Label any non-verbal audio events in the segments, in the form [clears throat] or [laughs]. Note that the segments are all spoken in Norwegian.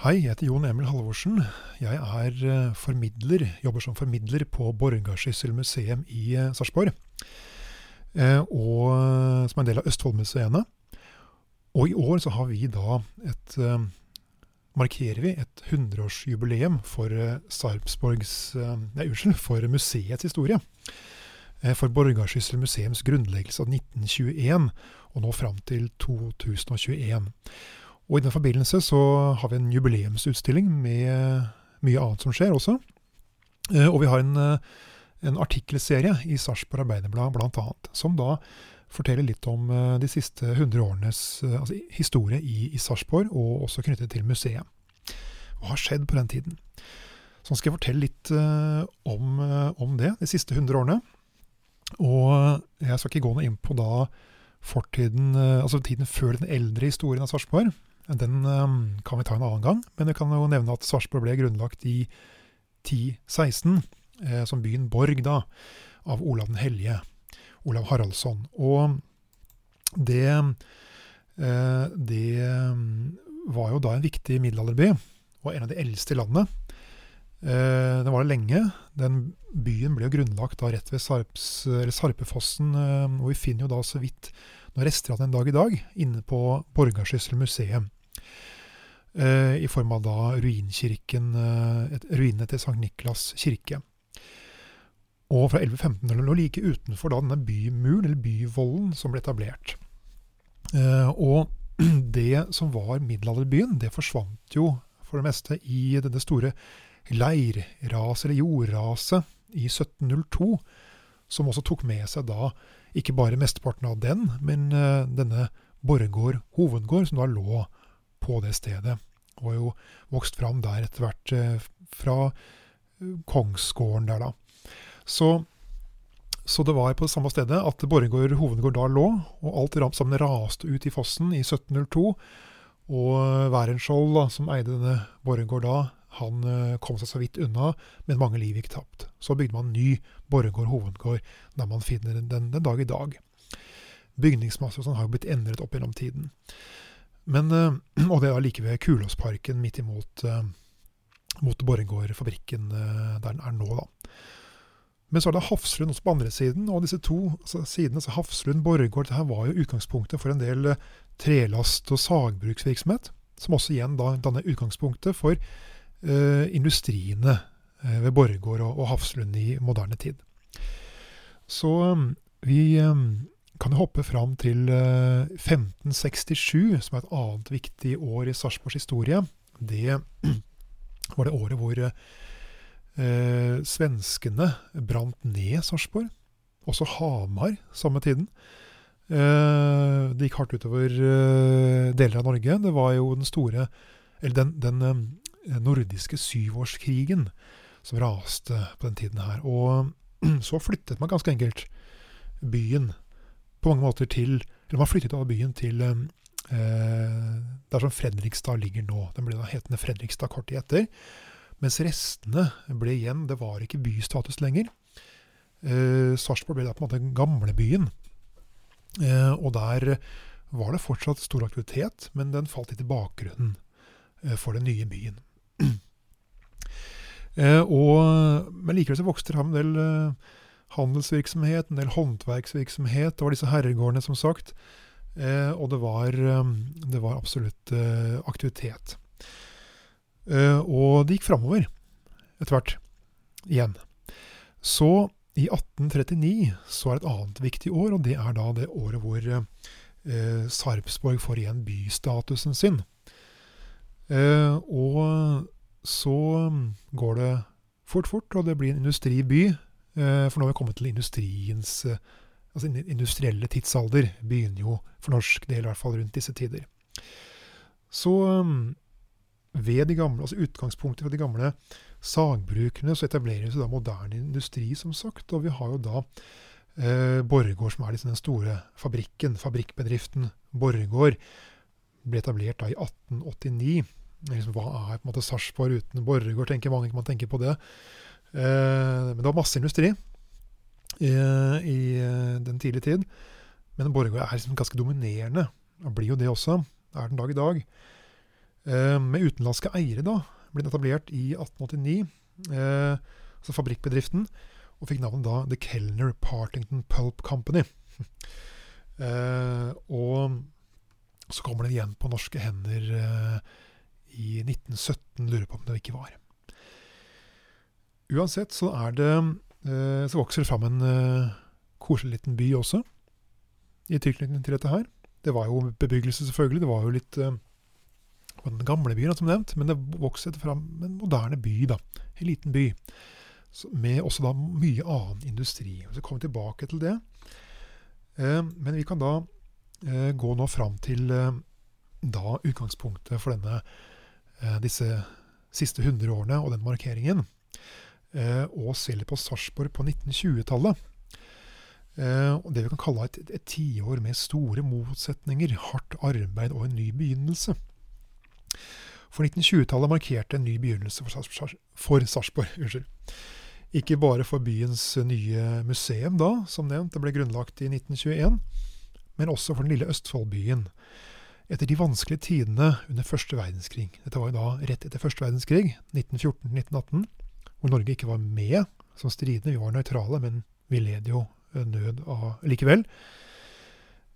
Hei, jeg heter Jon Emil Halvorsen. Jeg er eh, formidler, jobber som formidler på Borgarsyssel museum i eh, Sarpsborg. Eh, og som en del av Østfoldmuseene. Og i år så har vi da et markerer vi et 100-årsjubileum for Sarpsborgs Nei, unnskyld, for museets historie. For Borgarsyssel museums grunnleggelse av 1921 og nå fram til 2021. Og I den forbindelse så har vi en jubileumsutstilling med mye annet som skjer også. Eh, og vi har en, eh, en artikkelserie i Sarpsborg Arbeiderblad bl.a. som da forteller litt om eh, de siste 100 årenes altså, historie i, i Sarpsborg, og også knyttet til museet. Hva har skjedd på den tiden? Så skal jeg fortelle litt om, om, det, de siste 100 årene. Og jeg skal ikke gå noe inn på da fortiden, altså tiden før den eldre historien av Sarpsborg. Den um, kan vi ta en annen gang, men vi kan jo nevne at Sarpsborg ble grunnlagt i 1016, eh, som byen Borg, da, av Olav den hellige, Olav Haraldsson. Og det, eh, det um, var jo da en viktig middelalderby, og en av de eldste i landet. Eh, den var det lenge. Den byen ble jo grunnlagt da rett ved Sarps, Sarpefossen, og vi finner jo da så vidt noen rester av den dag i dag inne på Borgarsyssel museum. Eh, i form av da ruinkirken, et, ruinene til Sankt Niklas kirke. Og fra 1115 lå like utenfor da denne bymuren, eller byvollen, som ble etablert. Eh, og [clears throat] det som var middelalderbyen, det forsvant jo for det meste i denne store leirraset, eller jordraset, i 1702, som også tok med seg da ikke bare mesteparten av den, men denne Borregaard hovedgård, som da lå på det stedet. Og jo vokst fram der etter hvert eh, fra eh, kongsgården der, da. Så, så, det var på det samme stedet at Borregaard hovedgård da lå, og alt sammen raste ut i fossen i 1702. Og Værenskjold, som eide denne Borregaard da, han eh, kom seg så vidt unna, men mange liv gikk tapt. Så bygde man ny Borregaard hovedgård, der man finner den den dag i dag. Bygningsmasse sånn har jo blitt endret opp gjennom tiden. Men, eh, [clears throat] og det er like ved Kulåsparken midt imot uh, mot Borregaard-fabrikken uh, der den er nå. da. Men så er det Hafslund også på andre siden, og disse to altså, sidene, altså Hafslund Borregaard, dette var jo utgangspunktet for en del trelast- og sagbruksvirksomhet, som også igjen da danner utgangspunktet for industriene ved Borregaard og, og Hafslund i moderne tid. Så vi um, kan jo hoppe fram til 1567, eh, som er et annet viktig år i Sarpsborgs historie. Det [clears throat] var det året hvor eh, svenskene brant ned Sarpsborg. Også Hamar samme tiden. Eh, det gikk hardt utover eh, deler av Norge. Det var jo den store Eller den, den eh, nordiske syvårskrigen som raste på den tiden her. Og [clears throat] så flyttet man ganske enkelt byen på mange måter til Eller man flyttet av byen til eh, der som Fredrikstad ligger nå. Den ble da hetende Fredrikstad kort tid etter. Mens restene ble igjen Det var ikke bystatus lenger. Eh, Sarpsborg ble da på en måte den gamle byen. Eh, og der var det fortsatt stor aktivitet, men den falt litt i bakgrunnen eh, for den nye byen. [clears throat] eh, og, men likevel så vokste det fram en del eh, handelsvirksomhet, en del håndverksvirksomhet. Det var disse herregårdene, som sagt. Eh, og det var, eh, det var absolutt eh, aktivitet. Eh, og det gikk framover etter hvert. Igjen. Så i 1839 så er et annet viktig år, og det er da det året hvor eh, Sarpsborg får igjen bystatusen sin. Eh, og så går det fort, fort, og det blir en industriby for nå har vi kommet til industriens eh, altså industrielle tidsalder. Begynner jo for norsk del i hvert fall rundt disse tider. Så eh, ved de gamle, altså utgangspunktet fra de gamle sagbrukene så etableres da moderne industri, som sagt. Og vi har jo da eh, Borregaard, som er liksom den store fabrikken, fabrikkbedriften Borregaard. Ble etablert da i 1889. Liksom, hva er på en måte Sarpsborg uten Borregaard, tenker mange man tenker på det. Eh, men det var masse industri i, i eh, den tidlige tid. Men Borregaard er liksom ganske dominerende, og blir jo det også. Er den dag i dag. Eh, med utenlandske eiere da, ble etablert i 1889, eh, altså fabrikkbedriften, og fikk navnet da The Kellner Partington Pulp Company. [laughs] eh, og så kommer den igjen på norske hender eh, i 1917, lurer på om det ikke var. Uansett så er det eh, Så vokser det fram en eh, koselig liten by også, i tilknytning til dette her. Det var jo bebyggelse, selvfølgelig. Det var jo litt var den gamle byen, som nevnt, men det vokser fram en moderne by, da. En liten by. Med også da mye annen industri. Vi kommer vi tilbake til det. Eh, men vi kan da eh, gå nå fram til eh, da utgangspunktet for denne, eh, disse siste 100 årene og den markeringen. Eh, og selv på Sarpsborg på 1920-tallet. Eh, det vi kan kalle et, et tiår med store motsetninger, hardt arbeid og en ny begynnelse. For 1920-tallet markerte en ny begynnelse for Sarpsborg. [laughs] Ikke bare for byens nye museum, da, som nevnt, det ble grunnlagt i 1921, men også for den lille Østfoldbyen. Etter de vanskelige tidene under første verdenskrig. Dette var jo da rett etter første verdenskrig, 1914-1918, hvor Norge ikke var med som stridende. Vi var nøytrale, men vi led jo nød av likevel.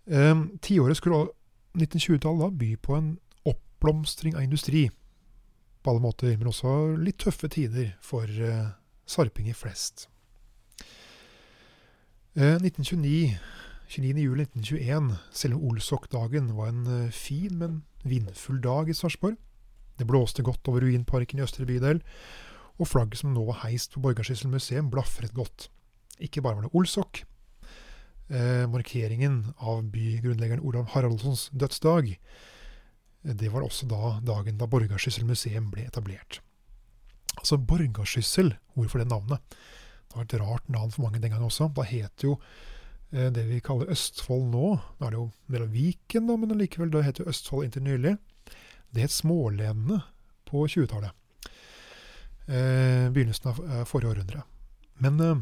Eh, tiåret skulle 1920-tallet da by på en oppblomstring av industri på alle måter, men også litt tøffe tider for eh, sarpinger flest. Eh, 1929, 29.07.1921, selve Olsok-dagen, var en eh, fin, men vindfull dag i Sarpsborg. Det blåste godt over ruinparken i østre bydel, og flagget som nå var heist på Borgarsyssel museum, blafret godt. Ikke bare var det Olsok. Eh, markeringen av bygrunnleggeren Olav Haraldssons dødsdag, det var også da dagen da Borgarsyssel museum ble etablert. Altså Borgarsyssel, hvorfor det navnet? Det var et rart navn for mange den gangen også. Da het jo eh, det vi kaller Østfold nå Nå er det jo en del av Viken, da, men likevel, det het jo Østfold inntil nylig. Det het Smålenene på 20-tallet. Eh, begynnelsen av eh, forrige århundre. Men eh,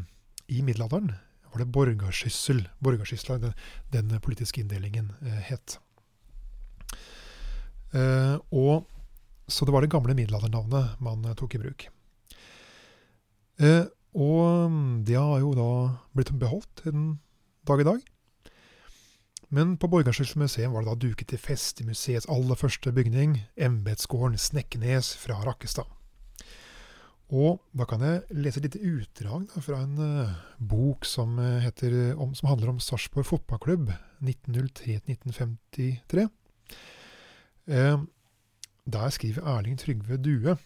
i middelalderen var det Borgarsyssel. Borgarsysla, den, den politiske inndelingen, het. Og så det var det gamle middelaldernavnet man tok i bruk. Og mm, det har jo da blitt beholdt den dag i dag. Men på Borgarsyssel museum var det da duket til fest i museets aller første bygning, embetsgården Snekkenes fra Rakkestad. Og da kan jeg lese et lite utdrag da, fra en uh, bok som, heter, om, som, handler om Sarpsborg fotballklubb 1903-1953. Uh, der skriver Erling Trygve Due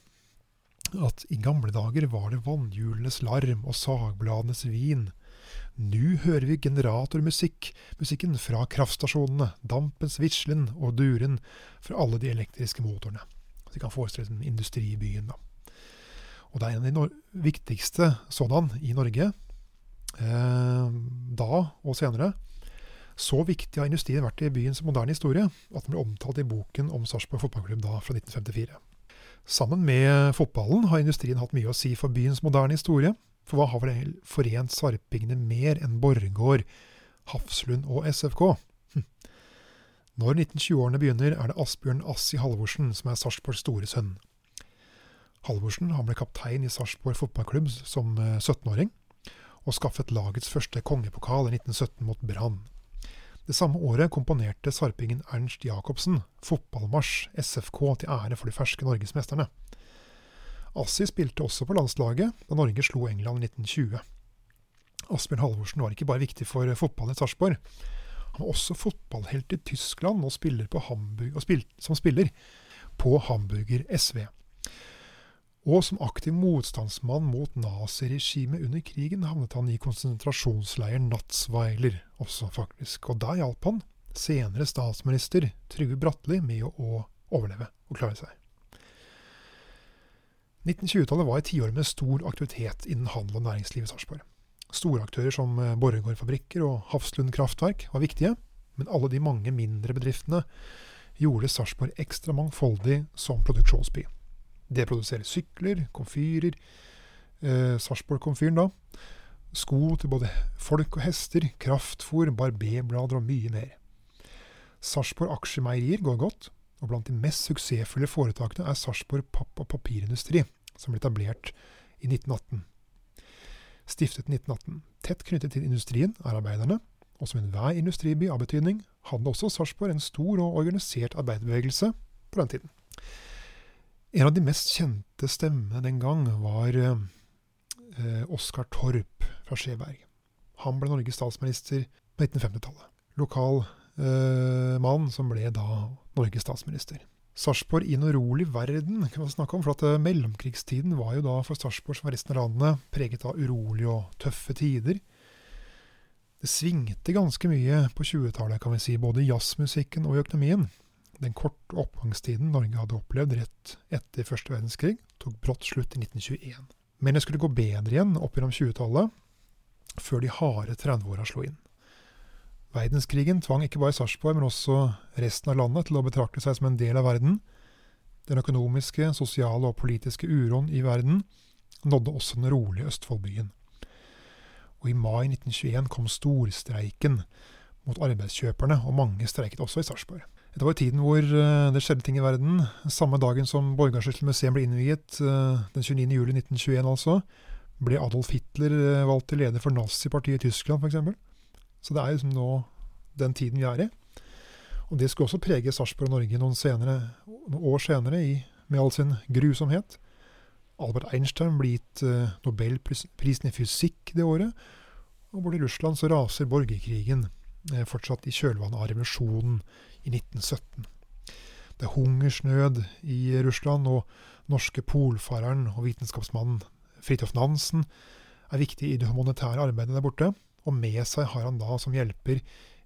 at i gamle dager var det vannhjulenes larm og sagbladenes vin. Nå hører vi generatormusikk, musikken fra kraftstasjonene, dampens vislen og duren fra alle de elektriske motorene. Så vi kan forestille oss industribyen, da. Og det er en av de viktigste sådan i Norge, eh, da og senere. Så viktig har industrien vært i byens moderne historie at den ble omtalt i boken om Sarpsborg fotballklubb da, fra 1954. Sammen med fotballen har industrien hatt mye å si for byens moderne historie. For hva har vel forent sarpingene mer enn Borregaard, Hafslund og SFK? Hm. Når 1920-årene begynner, er det Asbjørn Assi Halvorsen som er Sarpsborgs store sønn. Halvorsen han ble kaptein i Sarpsborg fotballklubb som 17-åring, eh, og skaffet lagets første kongepokal i 1917 mot Brann. Det samme året komponerte sarpingen Ernst Jacobsen fotballmarsj SFK til ære for de ferske norgesmesterne. Assi spilte også på landslaget da Norge slo England i 1920. Asbjørn Halvorsen var ikke bare viktig for fotballen i Sarpsborg. Han var også fotballhelt i Tyskland og spiller, Hamburg, og spil, som spiller på Hamburger SV. Og som aktiv motstandsmann mot naziregimet under krigen havnet han i konsentrasjonsleiren Natzweiler også, faktisk. Og der hjalp han senere statsminister Trygve Bratteli med å overleve og klare seg. 1920-tallet var et tiår med stor aktivitet innen handel og næringsliv i Sarpsborg. Store aktører som eh, Borregaard fabrikker og Hafslund kraftverk var viktige, men alle de mange mindre bedriftene gjorde Sarpsborg ekstra mangfoldig som produksjonsby. Det produserer sykler, komfyrer, eh, Sarpsborg-komfyren da, sko til både folk og hester, kraftfôr, barberblader og mye mer. Sarpsborg Aksjemeierier går godt. Og blant de mest suksessfulle foretakene er Sarpsborg Papp- og Papirindustri, som ble etablert i 1918. Stiftet 1918. Tett knyttet til industrien er arbeiderne, og som enhver industriby av betydning hadde også Sarpsborg en stor og organisert arbeiderbevegelse på den tiden. En av de mest kjente stemmene den gang var eh, Oskar Torp fra Skjeberg. Han ble Norges statsminister på 1950-tallet. Lokal eh, mann som ble da Norges statsminister. Sarpsborg i en urolig verden kan man snakke om, for at eh, mellomkrigstiden var jo da for Sarpsborg som resten av landet preget av urolige og tøffe tider. Det svingte ganske mye på 20-tallet, kan vi si, både i jazzmusikken og i økonomien. Den korte oppgangstiden Norge hadde opplevd rett etter første verdenskrig, tok brått slutt i 1921. Men det skulle gå bedre igjen opp gjennom 20-tallet, før de harde 30-åra slo inn. Verdenskrigen tvang ikke bare Sarpsborg, men også resten av landet til å betrakte seg som en del av verden. Den økonomiske, sosiale og politiske uroen i verden nådde også den rolige Østfoldbyen. Og i mai 1921 kom storstreiken mot arbeidskjøperne, og mange streiket også i Sarpsborg. Dette var tiden hvor uh, det skjedde ting i verden. Samme dagen som Borgarsyssel museum ble innviet, uh, den 29. juli 1921 altså, ble Adolf Hitler uh, valgt til leder for nazipartiet i Tyskland, f.eks. Så det er liksom nå den tiden vi er i. Og det skulle også prege Sarpsborg og Norge noen, senere, noen år senere, i, med all sin grusomhet. Albert Einstein ble gitt nobelprisen i fysikk det året. Og borti Russland så raser borgerkrigen, fortsatt i kjølvannet av revolusjonen i 1917. Det er hungersnød i Russland, og norske polfareren og vitenskapsmannen Fridtjof Nansen er viktig i det humanitære arbeidet der borte. Og med seg har han da som hjelper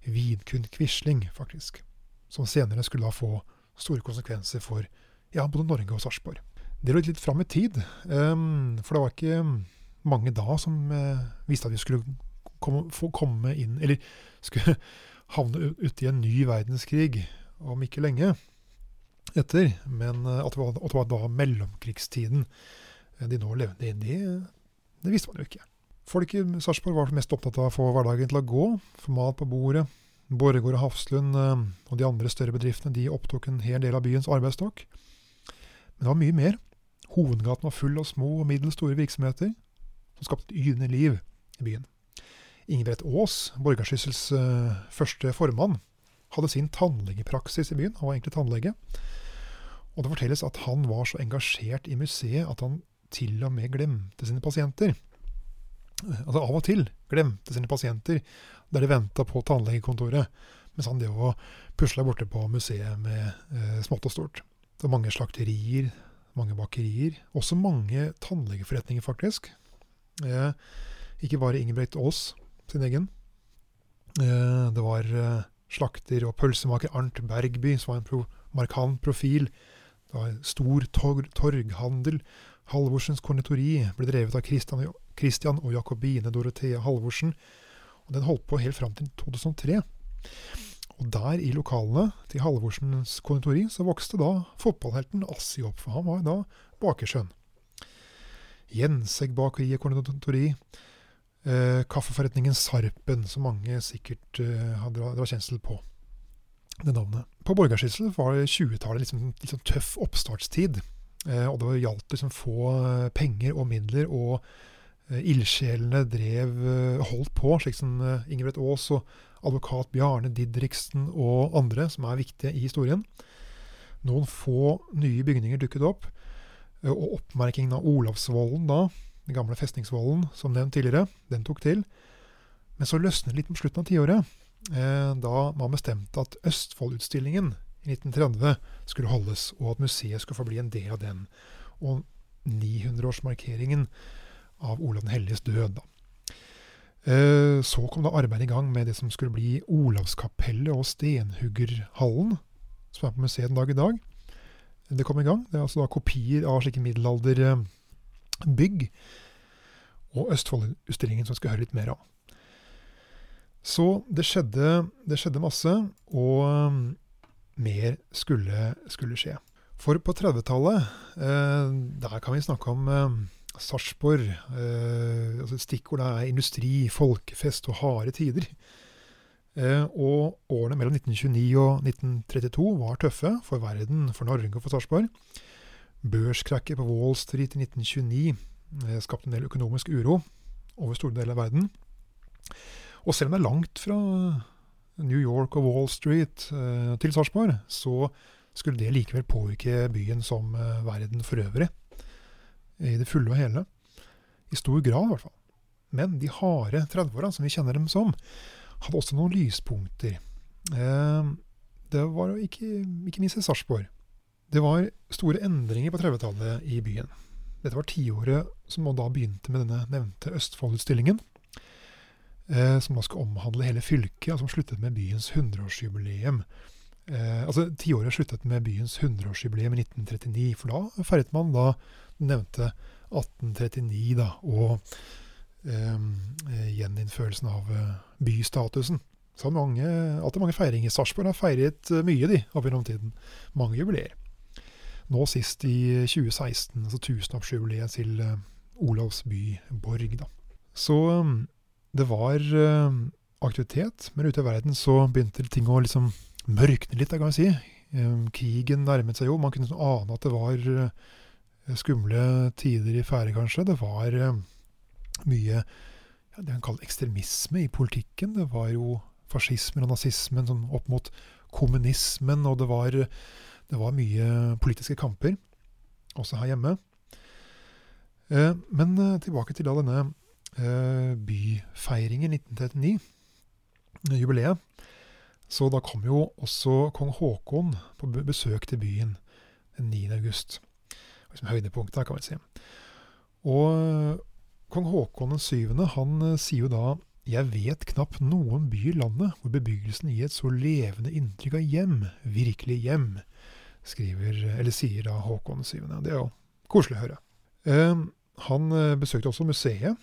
Vidkun Quisling, faktisk. Som senere skulle da få store konsekvenser for ja, både Norge og Sarpsborg. Det lå litt fram i tid, um, for det var ikke mange da som uh, visste at vi skulle komme, få komme inn Eller skulle [laughs] havne ute i en ny verdenskrig om ikke lenge etter. Men uh, at, det var, at det var da mellomkrigstiden uh, de nå levde inn i, det visste man jo ikke. Folk i Sarpsborg var mest opptatt av å få hverdagen til å gå, få mat på bordet. Borregaard og Hafslund og de andre større bedriftene de opptok en hel del av byens arbeidsstokk. Men det var mye mer. Hovedgaten var full av små og middels store virksomheter som skapte et yrende liv i byen. Ingebrett Aas, Borgarsyssels uh, første formann, hadde sin tannlegepraksis i byen. Han var egentlig tannlege. Og det fortelles at han var så engasjert i museet at han til og med glemte sine pasienter. Altså av og til glemte sine pasienter der de venta på tannlegekontoret, mens han drev og pusla borte på museet med uh, smått og stort. Det var mange slakterier, mange bakerier. Også mange tannlegeforretninger, faktisk. Eh, ikke bare Ingebrigt Aas sin egen. Eh, det var eh, slakter og pølsemaker Arnt Bergby, som var en pro markant profil. Det var stor torg torghandel. Halvorsens konditori ble drevet av Christian og Jakobine Dorothea Halvorsen. Og den holdt på helt fram til 2003. Og der i lokalene til Halvorsens konditori så vokste da fotballhelten Assi opp, for han var da bakersønn. Jenseg bakeri og konditori. Eh, kaffeforretningen Sarpen, som mange sikkert eh, hadde, hadde kjensel på. Det navnet. På Borgarsyssel var 20-tallet liksom, liksom tøff oppstartstid. Eh, og det gjaldt liksom få penger og midler, og eh, ildsjelene drev eh, holdt på, slik som eh, Ingebrigt Aas og advokat Bjarne Didriksen og andre som er viktige i historien. Noen få nye bygninger dukket opp, og oppmerkingen av Olavsvollen da, den gamle festningsvollen som nevnt tidligere, den tok til. Men så løsnet det litt på slutten av tiåret, da man bestemte at Østfoldutstillingen i 1930 skulle holdes, og at museet skulle få bli en del av den. Og 900-årsmarkeringen av Olav den helliges død. da. Så kom da arbeidet i gang med det som skulle bli Olavskapellet og Stenhuggerhallen, som er på museet den dag i dag. Det kom i gang. Det er altså da kopier av slike middelalderbygg. Og Østfoldutstillingen som vi skal høre litt mer om. Så det skjedde, det skjedde masse, og mer skulle, skulle skje. For på 30-tallet, der kan vi snakke om Sarpsborg eh, altså Stikkordet er industri, folkefest og harde tider. Eh, og årene mellom 1929 og 1932 var tøffe for verden, for Norge og for Sarpsborg. Børskrakket på Wall Street i 1929 eh, skapte en del økonomisk uro over store deler av verden. Og selv om det er langt fra New York og Wall Street eh, til Sarpsborg, så skulle det likevel påvirke byen som eh, verden for øvrig. I det fulle og hele. I stor grad, i hvert fall. Men de harde 30-åra, som vi kjenner dem som, hadde også noen lyspunkter. Det var ikke, ikke minst i Sarpsborg. Det var store endringer på 30-tallet i byen. Dette var tiåret som da begynte med denne nevnte Østfoldutstillingen. Eh, som da skulle omhandle hele fylket, og som sluttet med byens 100-årsjubileum. Eh, altså Tiåret sluttet med byens 100-årsjubileum i 1939, for da feiret man da nevnte 1839, da, og Ehm, eh, gjeninnførelsen av eh, bystatusen. Så mange, alltid mange feiringer. Sarpsborg har feiret eh, mye de, opp gjennom tiden. Mange jubileer. Nå sist i 2016, altså tusenårsjubileet til uh, Olavs by Borg. Da. Så um, det var uh, aktivitet, men ute i verden så begynte ting å liksom mørkne litt, kan vi si. Um, krigen nærmet seg jo. Man kunne sånn ane at det var skumle tider i ferde, kanskje. Det var mye ja, det han kaller ekstremisme i politikken. Det var jo fascismen og nazismen sånn opp mot kommunismen, og det var, det var mye politiske kamper, også her hjemme. Eh, men eh, tilbake til da denne eh, byfeiringen 1939, jubileet. Så da kom jo også kong Haakon på besøk til byen den 9. august. Som høydepunkt der, kan vi si. Og Kong Haakon 7. han sier jo da jeg vet knapt noen by i landet hvor bebyggelsen gir et så levende inntrykk av hjem, virkelig hjem, skriver, eller sier da Håkon 7. Det er jo koselig å høre. Eh, han eh, besøkte også museet.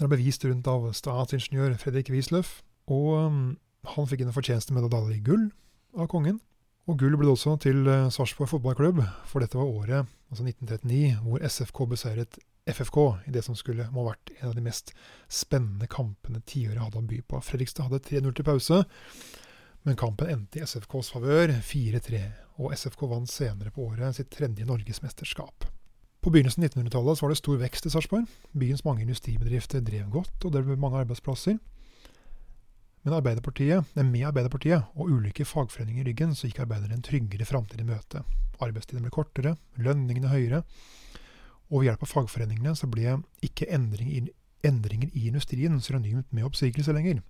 Der ble vist rundt av statsingeniør Fredrik Wisløff. Og um, han fikk en fortjenestemedalje i gull av kongen. Og gull ble det også til uh, Sarpsborg fotballklubb, for dette var året, altså 1939, hvor SFK beseiret FFK i det som skulle må ha vært en av de mest spennende kampene tiåret hadde å by på. Fredrikstad hadde 3-0 til pause, men kampen endte i SFKs favør, 4-3. Og SFK vant senere på året sitt tredje norgesmesterskap. På begynnelsen av 1900-tallet var det stor vekst i Sarpsborg. Byens mange industribedrifter drev godt, og det ble mange arbeidsplasser. Men Arbeiderpartiet, med Arbeiderpartiet og ulike fagforeninger i ryggen, så gikk arbeiderne en tryggere framtid i møte. Arbeidstiden ble kortere, lønningene høyere, og ved hjelp av fagforeningene så ble ikke endringer, endringer i industrien synonymt med oppsigelse lenger.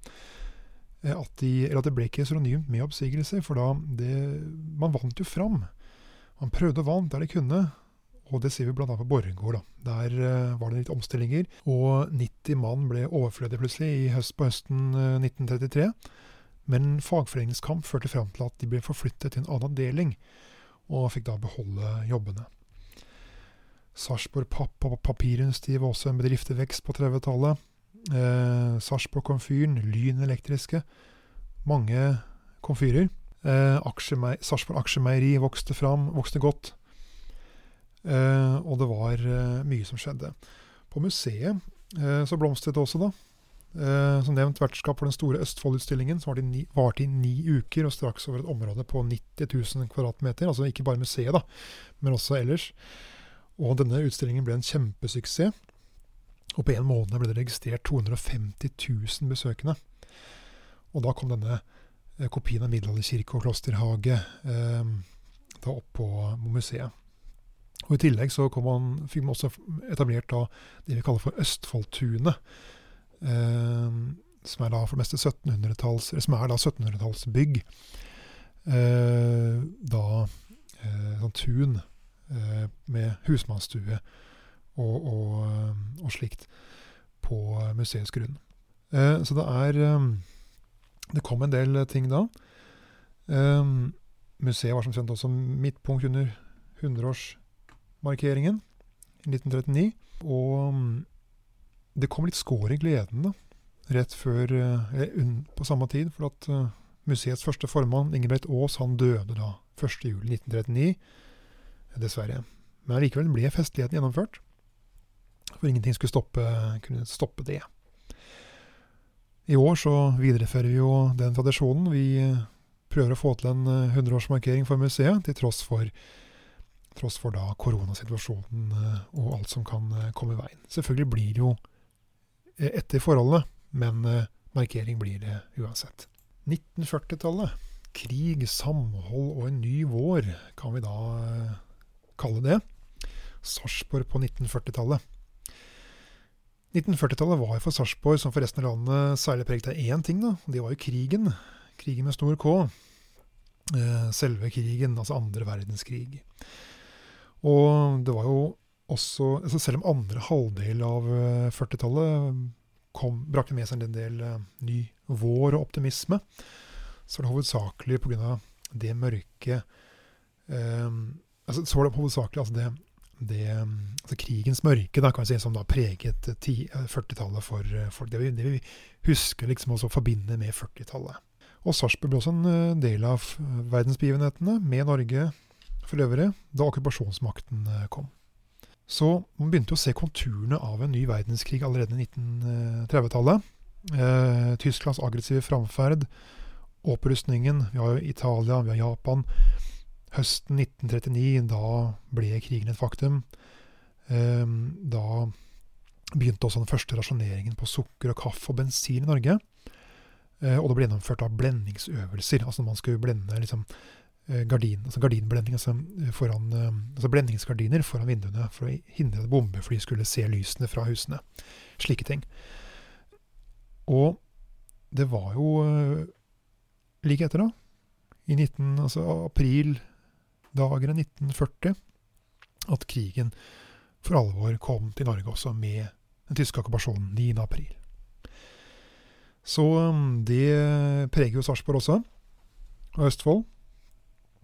Eh, at, de, at det ble ikke synonymt med oppsigelse, for da det, Man vant jo fram. Man prøvde og vant der de kunne. Og det ser vi bl.a. på Borregaard. Der uh, var det litt omstillinger. Og 90 mann ble overflødige plutselig i høst, på høsten uh, eh, 1933. Men fagforeningskamp førte fram til at de ble forflyttet til en annen avdeling, og fikk da beholde jobbene. Sarpsborg Papp og Papirindustri var også en bedrift i vekst på 30-tallet. Eh, Sarpsborg Komfyren, Lyn Elektriske. Mange komfyrer. Eh, Sarpsborg Aksjemeieri vokste fram, vokste godt. Eh, og det var eh, mye som skjedde. På museet eh, så blomstret det også, da. Eh, som nevnt vertskap for den store Østfoldutstillingen, som varte i ni uker og straks over et område på 90 000 kvadratmeter. Altså ikke bare museet, da, men også ellers. Og denne utstillingen ble en kjempesuksess. Og på en måned ble det registrert 250 000 besøkende. Og da kom denne eh, kopien av middelalderkirke og klosterhage eh, da opp på museet. Og I tillegg så man, fikk man også etablert da det vi kaller for Østfoldtunet. Eh, som er da for det meste 1700-talls, som er da 1700-tallsbygg. Eh, da eh, sånn tun Eh, med husmannsstue og, og, eh, og, slikt på museets grunn. Eh, så det er Det kom en del ting da. Museet var som kjent også midtpunkt under 100-årsmarkeringen i 1939. Og mm, det kom litt skår i gleden da, rett før, Eller på samme tid. For at museets første formann, Ingebrigt Aas, han døde da 1.7.1939 dessverre. Men allikevel ble festligheten gjennomført. For ingenting skulle stoppe, kunne stoppe det. I år så viderefører vi jo den tradisjonen. Vi prøver å få til en 100-årsmarkering for museet, til tross for, tross for da koronasituasjonen og alt som kan komme i veien. Selvfølgelig blir det jo etter forholdene, men markering blir det uansett. 1940-tallet. Krig, samhold og en ny vår, kan vi da kalle det. Sarpsborg på 1940-tallet. 1940-tallet var for Sarpsborg, som for resten av landet, særlig preget av én ting. da, Det var jo krigen. Krigen med stor K. Eh, selve krigen, altså andre verdenskrig. Og det var jo også altså Selv om andre halvdel av 40-tallet eh, brakte med seg en del uh, ny vår og optimisme, så var det hovedsakelig pga. det mørke eh, altså, Så var det hovedsakelig altså det det, altså krigens mørke da, kan vi si, som da preget 40-tallet for folk. Det vi, det vi husker liksom også forbinder med 40-tallet. Og Sarpsborg ble også en eh, del av verdensbegivenhetene, med Norge for øvrig, da okkupasjonsmakten eh, kom. Så man begynte å se konturene av en ny verdenskrig allerede i 1930-tallet. Eh, Tysklands aggressive framferd, opprustningen, vi har jo Italia, vi har Japan høsten 1939, da ble krigen et faktum. Ehm, da begynte også den første rasjoneringen på sukker og kaffe og bensin i Norge. Eh, og det ble gjennomført av blendingsøvelser. Altså man skulle blende liksom, eh, gardin, altså gardinblending, altså, eh, foran, altså blendingsgardiner foran vinduene for å hindre at bombefly skulle se lysene fra husene. Slike ting. Og det var jo like etter, da. I 19, altså april dagene 1940 at krigen for alvor kom til Norge også, med den tyske okkupasjonen 9.4. Så um, det preger jo Sarpsborg også, og Østfold.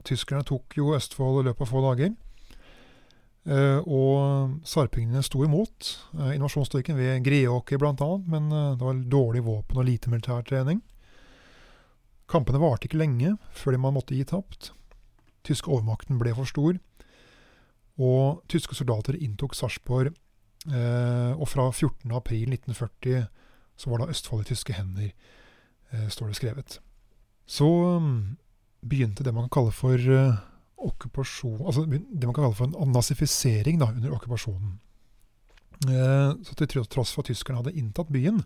Tyskerne tok jo Østfold i løpet av få dager. Uh, og sarpingene sto imot uh, invasjonsstyrken ved Greåker bl.a., men uh, det var dårlig våpen og lite militær trening. Kampene varte ikke lenge før man måtte gi tapt tyske overmakten ble for stor. Og tyske soldater inntok Sarpsborg, eh, og fra 14.4.1940 så var da Østfold i tyske hender, eh, står det skrevet. Så um, begynte det man kan kalle for uh, okkupasjon Altså det man kan kalle for en nazifisering da, under okkupasjonen. Eh, så til tross for at tyskerne hadde inntatt byen,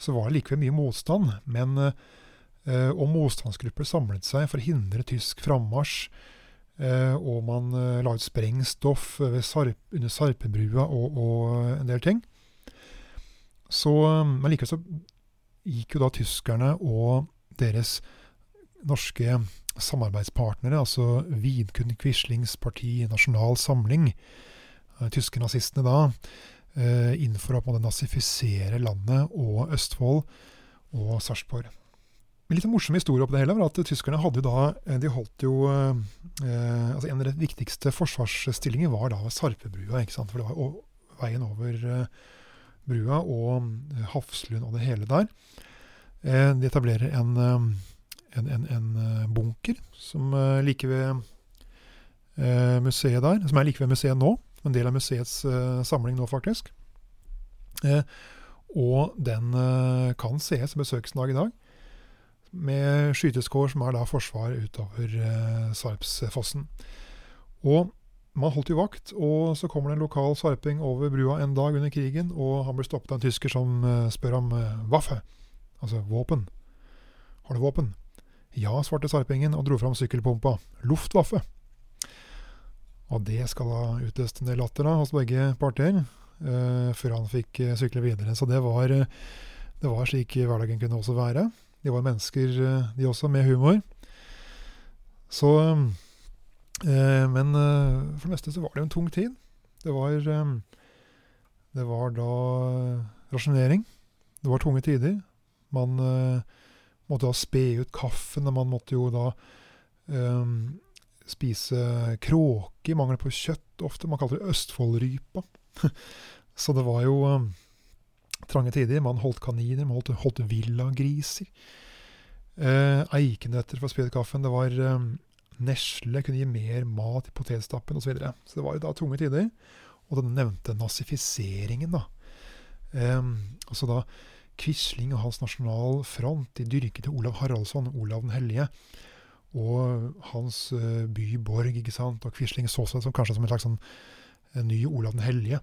så var det likevel mye motstand. Men Eh, og motstandsgrupper samlet seg for å hindre tysk frammarsj. Eh, og man eh, la ut sprengstoff Sarp, under Sarpebrua og, og, en del ting. Så, men likevel så gikk jo da tyskerne og deres norske samarbeidspartnere, altså Vidkun Quislings parti Nasjonal Samling, tyske nazistene da, inn for å nazifisere landet og Østfold og Sarpsborg. Litt morsom historie på det hele var at tyskerne hadde da eh, De holdt jo eh, altså En av de viktigste forsvarsstillingene var da Sarpebrua. ikke sant? For det var veien over eh, brua og eh, Hafslund og det hele der. Eh, de etablerer en, eh, en, en, en bunker som like ved museet der, som er like ved museet nå. En del av museets samling nå, faktisk. og den kan sees og besøkes en dag i dag med skyteskår, som er da forsvar utover eh, Sarpsfossen. Og man holdt jo vakt, og så kommer det en lokal sarping over brua en dag under krigen, og han blir stoppet av en tysker som eh, spør om eh, waffe, altså våpen. Har du våpen? Ja, svarte sarpingen og dro fram sykkelpumpa. Luftwaffe. Og det skal ha utløst en del latter da, hos begge parter, eh, før han fikk uh, sykle videre. Så det var, uh, det var slik hverdagen kunne også være. De var mennesker, eh, de også, med humor. Så eh, Men eh, for det meste så var det jo en tung tid. Det var Det var da rasjonering. Det var tunge tider. Man måtte da spe ut kaffen, og man måtte jo da um, spise kråke i mangel på kjøtt ofte. Man kalte det Østfoldrypa. [laughs] Så det var jo trange tider. Man holdt kaniner, man holdt, holdt villagriser. Eh, eikenøtter for spydkaffen. Det var eh, nesle, kunne gi mer mat i potetstappen osv. Så, videre. så det var da tunge tider. Og den nevnte nazifiseringen, da. Eh, altså da Quisling og hans Nasjonal Front de dyrket Olav Haraldsson, Olav den hellige, og hans uh, by Borg. ikke sant? Og Quisling så seg som, kanskje som en slags sånn, en ny Olav den hellige.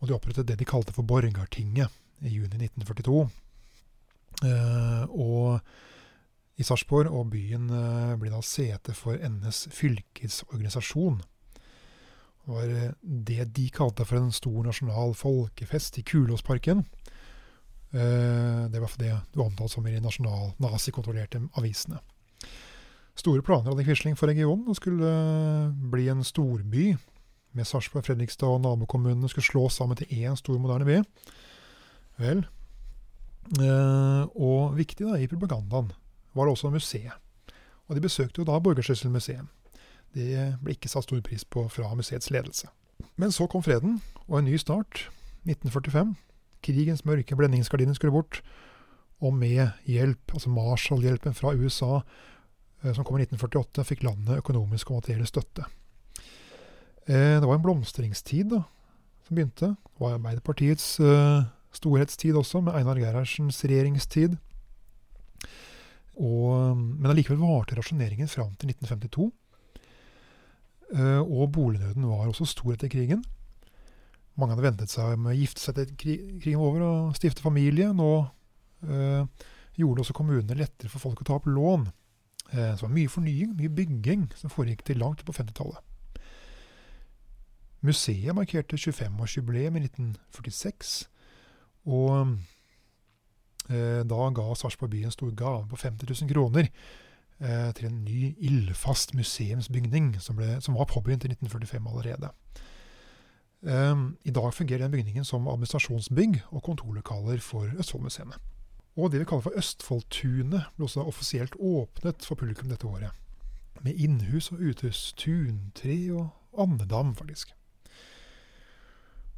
Og de opprettet det de kalte for Borgartinget i juni 1942. Eh, og i Sarpsborg, og byen eh, ble da sete for NS fylkesorganisasjon. Det var uh, det de kalte for en stor nasjonal folkefest i Kulåsparken. det var for det du omtalt som i de nasjonal nazikontrollerte avisene. Store planer hadde Quisling for regionen. Det skulle bli en storby med Sarpsborg, Fredrikstad og nabokommunene skulle slås sammen til én stor, moderne by. Vel, eh, og viktig da, i propagandaen var det også museet. Og de besøkte jo da Borgarsyssel museum. Det ble ikke satt stor pris på fra museets ledelse. Men så kom freden, og en ny start. 1945. Krigens mørke blendingsgardiner skulle bort. Og med hjelp, altså Marshall-hjelpen fra USA, uh, som kom i 1948, fikk landet økonomisk og materiell støtte. Uh, det var en blomstringstid da, som begynte. Det var Arbeiderpartiets storhetstid også, med Einar Gerhardsens regjeringstid. Og, men allikevel varte rasjoneringen fram til 1952. Uh, og bolignøden var også stor etter krigen. Mange hadde ventet seg med å gifte seg etter krigen over og stifte familie. Nå uh, gjorde også kommunene lettere for folk å ta opp lån. Uh, så det var mye fornying, mye bygging, som foregikk til langt på 50-tallet. Museet markerte 25-årsjubileum i 1946. Og eh, da ga Sarpsborg by en stor gave på 50 000 kroner eh, til en ny ildfast museumsbygning, som, ble, som var påbegynt i 1945 allerede. Eh, I dag fungerer den bygningen som administrasjonsbygg og kontorlokaler for Østfoldmuseene. Og det vi kaller for Østfoldtunet ble også offisielt åpnet for publikum dette året. Med innhus og uthus, tuntre og andedam, faktisk.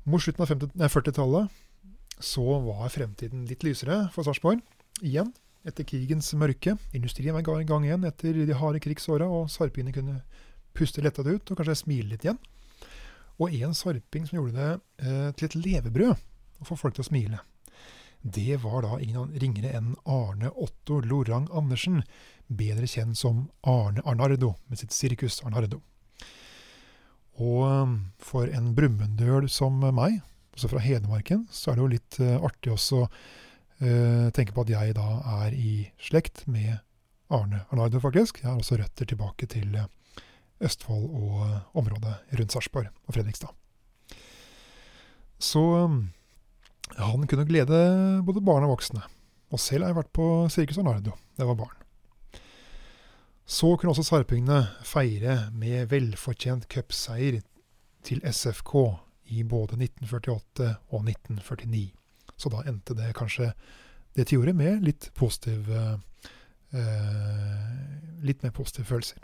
Mot slutten av 40-tallet så var fremtiden litt lysere for Sarpsborg. Igjen, etter krigens mørke. Industrien var i gang igjen etter de harde krigsåra, og sarpingene kunne puste lettet ut og kanskje smile litt igjen. Og en sarping som gjorde det eh, til et levebrød å få folk til å smile, det var da ingen ringere enn Arne Otto Lorang Andersen, bedre kjent som Arne Arnardo, med sitt sirkus Arnardo. Og eh, for en brumunddøl som meg, også fra Hedmarken, så er det jo litt uh, artig også uh, tenke på at jeg da er i slekt med Arne Arnardo, faktisk. Jeg har også røtter tilbake til uh, Østfold og området rundt Sarpsborg og Fredrikstad. Så um, han kunne glede både barn og voksne. Og selv har jeg vært på Sirkus Arnardo Det var barn. Så kunne også sarpingene feire med velfortjent cupseier til SFK i både 1948 og 1949. Så da endte det kanskje det tiåret med litt positiv eh, Litt mer positive følelser.